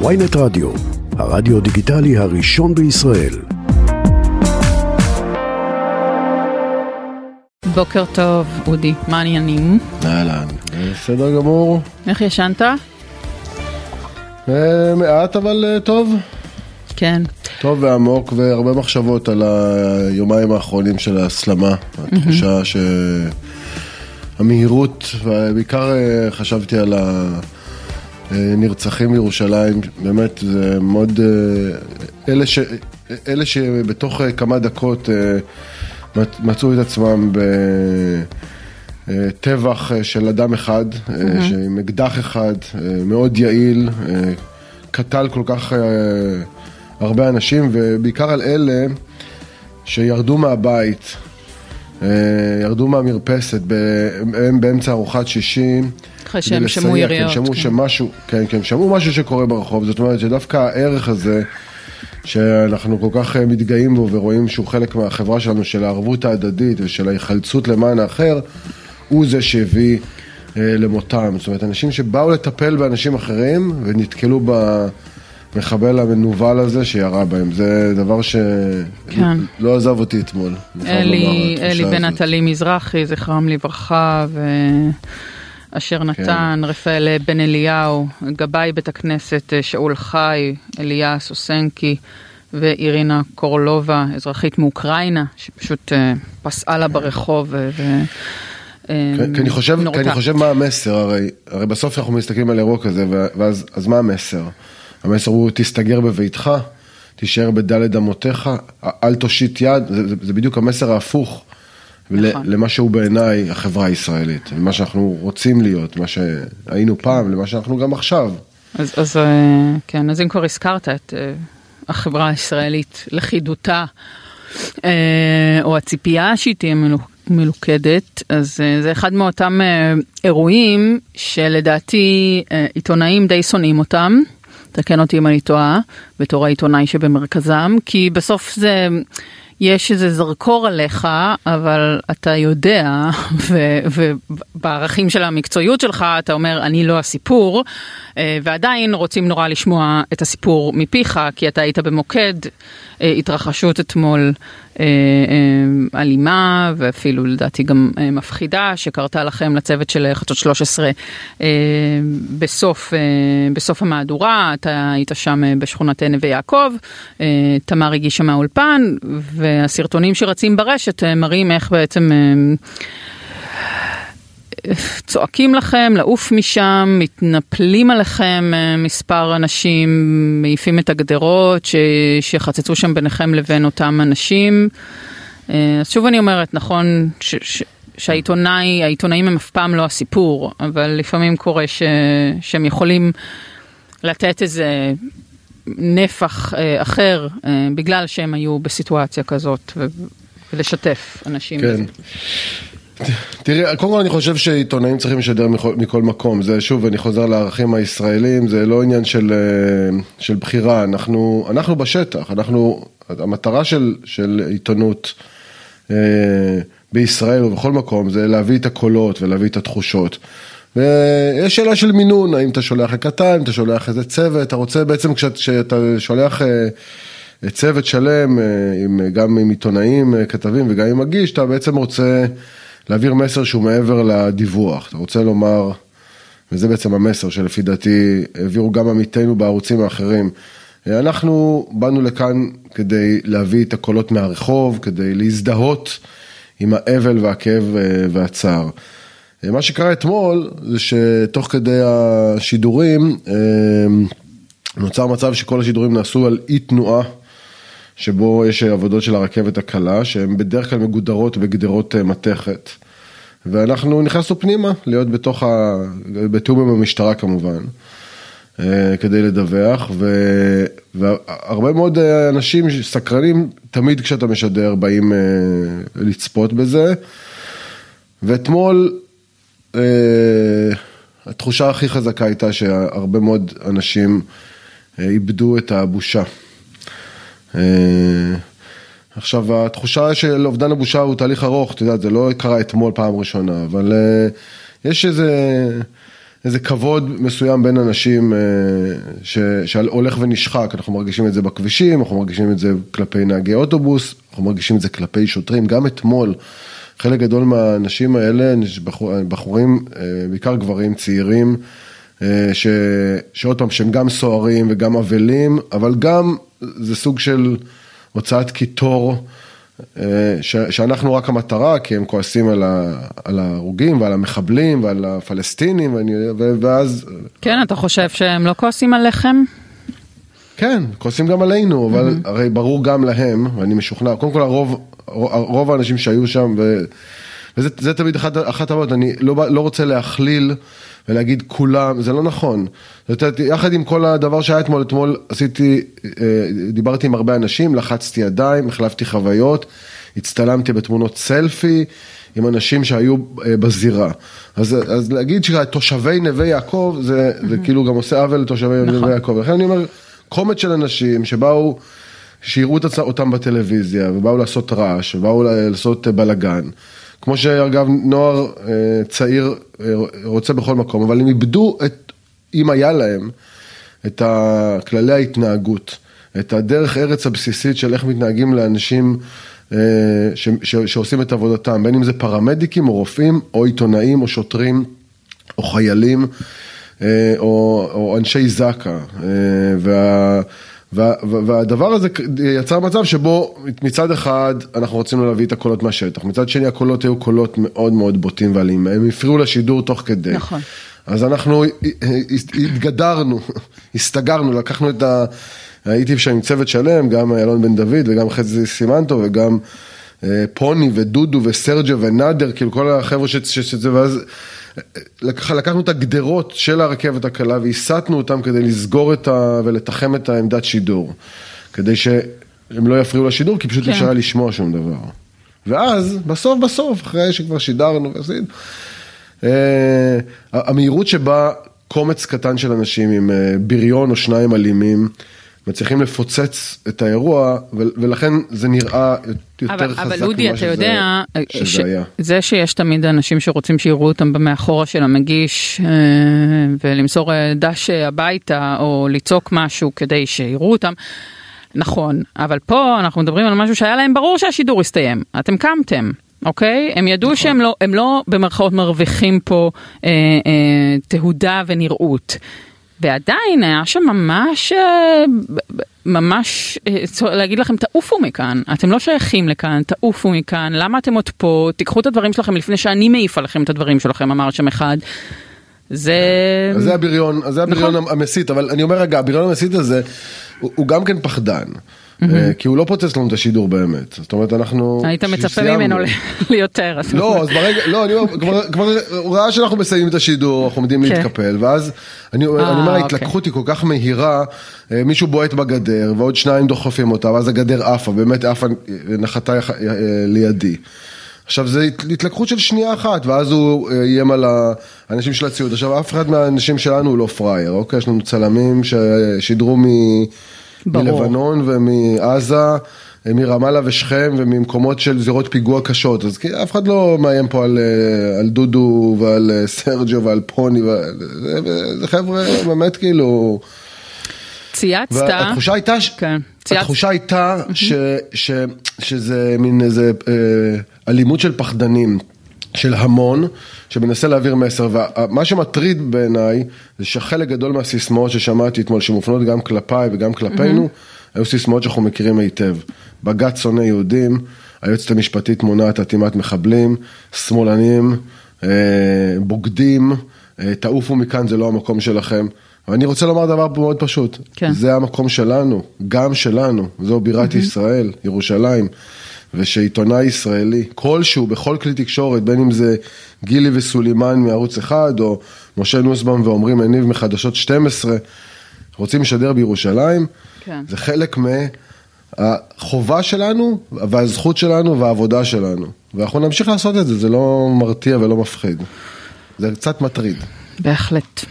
ויינט רדיו, הרדיו דיגיטלי הראשון בישראל. בוקר טוב, אודי, מה העניינים? אהלן, בסדר גמור. איך ישנת? אה, מעט אבל אה, טוב. כן. טוב ועמוק והרבה מחשבות על היומיים האחרונים של ההסלמה. התחושה שהמהירות, ובעיקר אה, חשבתי על הנרצחים בירושלים, באמת זה מאוד... אלה, ש... אלה שבתוך כמה דקות מצאו את עצמם בטבח של אדם אחד, mm-hmm. עם אקדח אחד, מאוד יעיל, קטל כל כך הרבה אנשים, ובעיקר על אלה שירדו מהבית, ירדו מהמרפסת, הם באמצע ארוחת שישי. אחרי שהם שמעו יריות. כן, שמעו כן. שמשהו, כן, כן, שמעו משהו שקורה ברחוב, זאת אומרת שדווקא הערך הזה... שאנחנו כל כך אה, מתגאים בו ורואים שהוא חלק מהחברה שלנו, של הערבות ההדדית ושל ההיחלצות למען האחר, הוא זה שהביא אה, למותם. זאת אומרת, אנשים שבאו לטפל באנשים אחרים ונתקלו במחבל המנוול הזה שירה בהם. זה דבר שלא כן. לא עזב אותי אתמול. אלי, אלי בן עטלי מזרחי, זכרם לברכה, ו... אשר כן. נתן, כן. רפאל בן אליהו, גבאי בית הכנסת אה, שאול חי, אליה סוסנקי ואירינה קורלובה, אזרחית מאוקראינה, שפשוט uh, פסעה לה. ברחוב ו... כי אני חושב, כי אני חושב מה המסר, הרי, הרי בסוף אנחנו מסתכלים על אירוע כזה, ואז אז מה המסר? המסר הוא תסתגר בביתך, תישאר בדלת אמותיך, אל תושיט יד, זה, זה, זה בדיוק המסר ההפוך. נכון. למה שהוא בעיניי החברה הישראלית, למה שאנחנו רוצים להיות, מה שהיינו פעם, למה שאנחנו גם עכשיו. אז, אז אה, כן, אז אם כבר הזכרת את אה, החברה הישראלית, לכידותה, אה, או הציפייה שהיא תהיה מלוכדת, אז זה אחד מאותם אירועים שלדעתי עיתונאים די שונאים אותם. תקן אותי אם אני טועה, בתור העיתונאי שבמרכזם, כי בסוף זה... יש איזה זרקור עליך, אבל אתה יודע, ובערכים של המקצועיות שלך אתה אומר, אני לא הסיפור, אה, ועדיין רוצים נורא לשמוע את הסיפור מפיך, כי אתה היית במוקד אה, התרחשות אתמול אלימה, ואפילו לדעתי גם מפחידה, שקרתה לכם לצוות של חדשות 13 בסוף, בסוף המהדורה, אתה היית שם בשכונת נווה יעקב, תמר הגישה מהאולפן, והסרטונים שרצים ברשת מראים איך בעצם... צועקים לכם לעוף משם, מתנפלים עליכם אה, מספר אנשים, מעיפים את הגדרות ש... שחצצו שם ביניכם לבין אותם אנשים. אה, אז שוב אני אומרת, נכון ש... ש... שהעיתונאי, העיתונאים הם אף פעם לא הסיפור, אבל לפעמים קורה ש... שהם יכולים לתת איזה נפח אה, אחר אה, בגלל שהם היו בסיטואציה כזאת ו... ולשתף אנשים. כן. בזה. תראי, קודם כל אני חושב שעיתונאים צריכים לשדר מכל, מכל מקום, זה שוב, אני חוזר לערכים הישראלים, זה לא עניין של, אה, של בחירה, אנחנו, אנחנו בשטח, אנחנו, המטרה של, של עיתונות אה, בישראל ובכל מקום זה להביא את הקולות ולהביא את התחושות. ויש שאלה של מינון, האם אתה שולח לקטן, אתה שולח איזה צוות, אתה רוצה בעצם כשאתה שולח אה, צוות שלם, גם עם עיתונאים, כתבים וגם עם מגיש, אתה בעצם רוצה... להעביר מסר שהוא מעבר לדיווח. אתה רוצה לומר, וזה בעצם המסר שלפי דעתי העבירו גם עמיתינו בערוצים האחרים. אנחנו באנו לכאן כדי להביא את הקולות מהרחוב, כדי להזדהות עם האבל והכאב אה, והצער. מה שקרה אתמול זה שתוך כדי השידורים אה, נוצר מצב שכל השידורים נעשו על אי תנועה שבו יש עבודות של הרכבת הקלה, שהן בדרך כלל מגודרות בגדרות אה, מתכת. ואנחנו נכנסנו פנימה, להיות בתוך ה... בתיאום עם המשטרה כמובן, אה, כדי לדווח, ו... והרבה מאוד אה, אנשים סקרנים, תמיד כשאתה משדר באים לצפות בזה. ואתמול, התחושה הכי חזקה הייתה שהרבה מאוד אנשים איבדו את הבושה. אה, עכשיו, התחושה של אובדן הבושה הוא תהליך ארוך, אתה יודע, זה לא קרה אתמול פעם ראשונה, אבל אה, יש איזה, איזה כבוד מסוים בין אנשים אה, ש, שהולך ונשחק, אנחנו מרגישים את זה בכבישים, אנחנו מרגישים את זה כלפי נהגי אוטובוס, אנחנו מרגישים את זה כלפי שוטרים, גם אתמול. חלק גדול מהאנשים האלה, בחור, בחורים, בעיקר גברים צעירים, ש, שעוד פעם, שהם גם סוערים וגם אבלים, אבל גם זה סוג של הוצאת קיטור. אה, ש, שאנחנו רק המטרה, כי הם כועסים על, ה, על ההרוגים ועל המחבלים ועל הפלסטינים, ואני, ואז... כן, אתה חושב שהם לא כועסים עליכם? כן, כועסים גם עלינו, אבל mm-hmm. הרי ברור גם להם, ואני משוכנע, קודם כל הרוב, רוב האנשים שהיו שם, ו, וזה תמיד אחת, אחת הבעיות, אני לא, לא רוצה להכליל ולהגיד כולם, זה לא נכון. זאת אומרת, יחד עם כל הדבר שהיה אתמול, אתמול עשיתי, אה, דיברתי עם הרבה אנשים, לחצתי ידיים, החלפתי חוויות, הצטלמתי בתמונות סלפי עם אנשים שהיו אה, בזירה. אז, אז להגיד שתושבי נווה יעקב, זה, זה כאילו גם עושה עוול לתושבי נכון. נווה יעקב. לכן אני אומר, קומץ של אנשים שבאו, שיראו אותם בטלוויזיה, ובאו לעשות רעש, ובאו לעשות בלאגן. כמו שאגב נוער אה, צעיר אה, רוצה בכל מקום, אבל הם איבדו את, אם היה להם, את כללי ההתנהגות, את הדרך ארץ הבסיסית של איך מתנהגים לאנשים אה, ש, ש, שעושים את עבודתם, בין אם זה פרמדיקים או רופאים או עיתונאים או שוטרים או חיילים או, או אנשי זק"א. וה... והדבר הזה יצר מצב שבו מצד אחד אנחנו רצינו להביא את הקולות מהשטח, מצד שני הקולות היו קולות מאוד מאוד בוטים ואלימים, הם הפריעו לשידור תוך כדי. נכון. אז אנחנו התגדרנו, הסתגרנו, לקחנו את ה... הייתי שם עם צוות שלם, גם אלון בן דוד וגם חזי סימנטו וגם אה, פוני ודודו וסרג'ה ונאדר, כאילו כל החבר'ה שזה, ואז לקחנו את הגדרות של הרכבת הקלה והסטנו אותם כדי לסגור את ה... ולתחם את העמדת שידור. כדי שהם לא יפריעו לשידור, כי פשוט כן. אפשר לשמוע שום דבר. ואז, בסוף בסוף, אחרי שכבר שידרנו ועשינו, אה, המהירות שבה קומץ קטן של אנשים עם אה, בריון או שניים אלימים, מצליחים לפוצץ את האירוע, ולכן זה נראה יותר אבל, חזק אבל אודי, אתה יודע, שזה ש... היה. זה שיש תמיד אנשים שרוצים שיראו אותם במאחורה של המגיש, אה, ולמסור אה, דש הביתה, או לצעוק משהו כדי שיראו אותם. נכון, אבל פה אנחנו מדברים על משהו שהיה להם ברור שהשידור יסתיים. אתם קמתם, אוקיי? הם ידעו נכון. שהם לא, הם לא במרכאות מרוויחים פה אה, אה, תהודה ונראות. ועדיין היה שם ממש, אה, ממש, אה, להגיד לכם, תעופו מכאן, אתם לא שייכים לכאן, תעופו מכאן, למה אתם עוד פה, תיקחו את הדברים שלכם לפני שאני מעיף עליכם את הדברים שלכם, אמר שם אחד. זה... זה הבריון, זה הבריון נכון. המסית, אבל אני אומר רגע, הבריון המסית הזה, הוא, הוא גם כן פחדן. אה, כי הוא לא פוצץ לנו את השידור באמת, זאת אומרת אנחנו... היית מצפה ממנו ליותר. לא, אז ברגע, לא, אני אומר, כבר הוא ראה שאנחנו מסיימים את השידור, אנחנו עומדים כן. להתקפל, ואז אני אומר, אה, אוקיי. ההתלקחות היא כל כך מהירה, אה, מישהו בועט בגדר ועוד שניים דוחפים אותה, ואז הגדר עפה, באמת עפה, נחתה לידי. עכשיו זה התלקחות של שנייה אחת, ואז הוא איים על האנשים של הציוד. עכשיו אף אחד מהאנשים שלנו הוא לא פראייר, אוקיי? יש לנו צלמים ששידרו מ... ברור. מלבנון ומעזה, מרמאללה ושכם וממקומות של זירות פיגוע קשות, אז אף אחד לא מאיים פה על, אה, על דודו ועל אה, סרג'ו ועל פוני, זה חבר'ה באמת כאילו... צייצת. והתחושה הייתה, כן. התחושה הייתה ש, ש, שזה מין איזה אה, אלימות של פחדנים. של המון, שמנסה להעביר מסר, ומה שמטריד בעיניי, זה שחלק גדול מהסיסמאות ששמעתי אתמול, שמופנות גם כלפיי וגם כלפינו, mm-hmm. היו סיסמאות שאנחנו מכירים היטב. בג"ץ שונא יהודים, היועצת המשפטית מונעת אטימת מחבלים, שמאלנים, אה, בוגדים, אה, תעופו מכאן, זה לא המקום שלכם. ואני רוצה לומר דבר מאוד פשוט, כן. זה המקום שלנו, גם שלנו, זו בירת mm-hmm. ישראל, ירושלים. ושעיתונאי ישראלי, כלשהו, בכל כלי תקשורת, בין אם זה גילי וסולימאן מערוץ אחד, או משה נוסבאום ועומרי מניב מחדשות 12, רוצים לשדר בירושלים, כן. זה חלק מהחובה שלנו, והזכות שלנו, והעבודה שלנו. ואנחנו נמשיך לעשות את זה, זה לא מרתיע ולא מפחיד. זה קצת מטריד. בהחלט.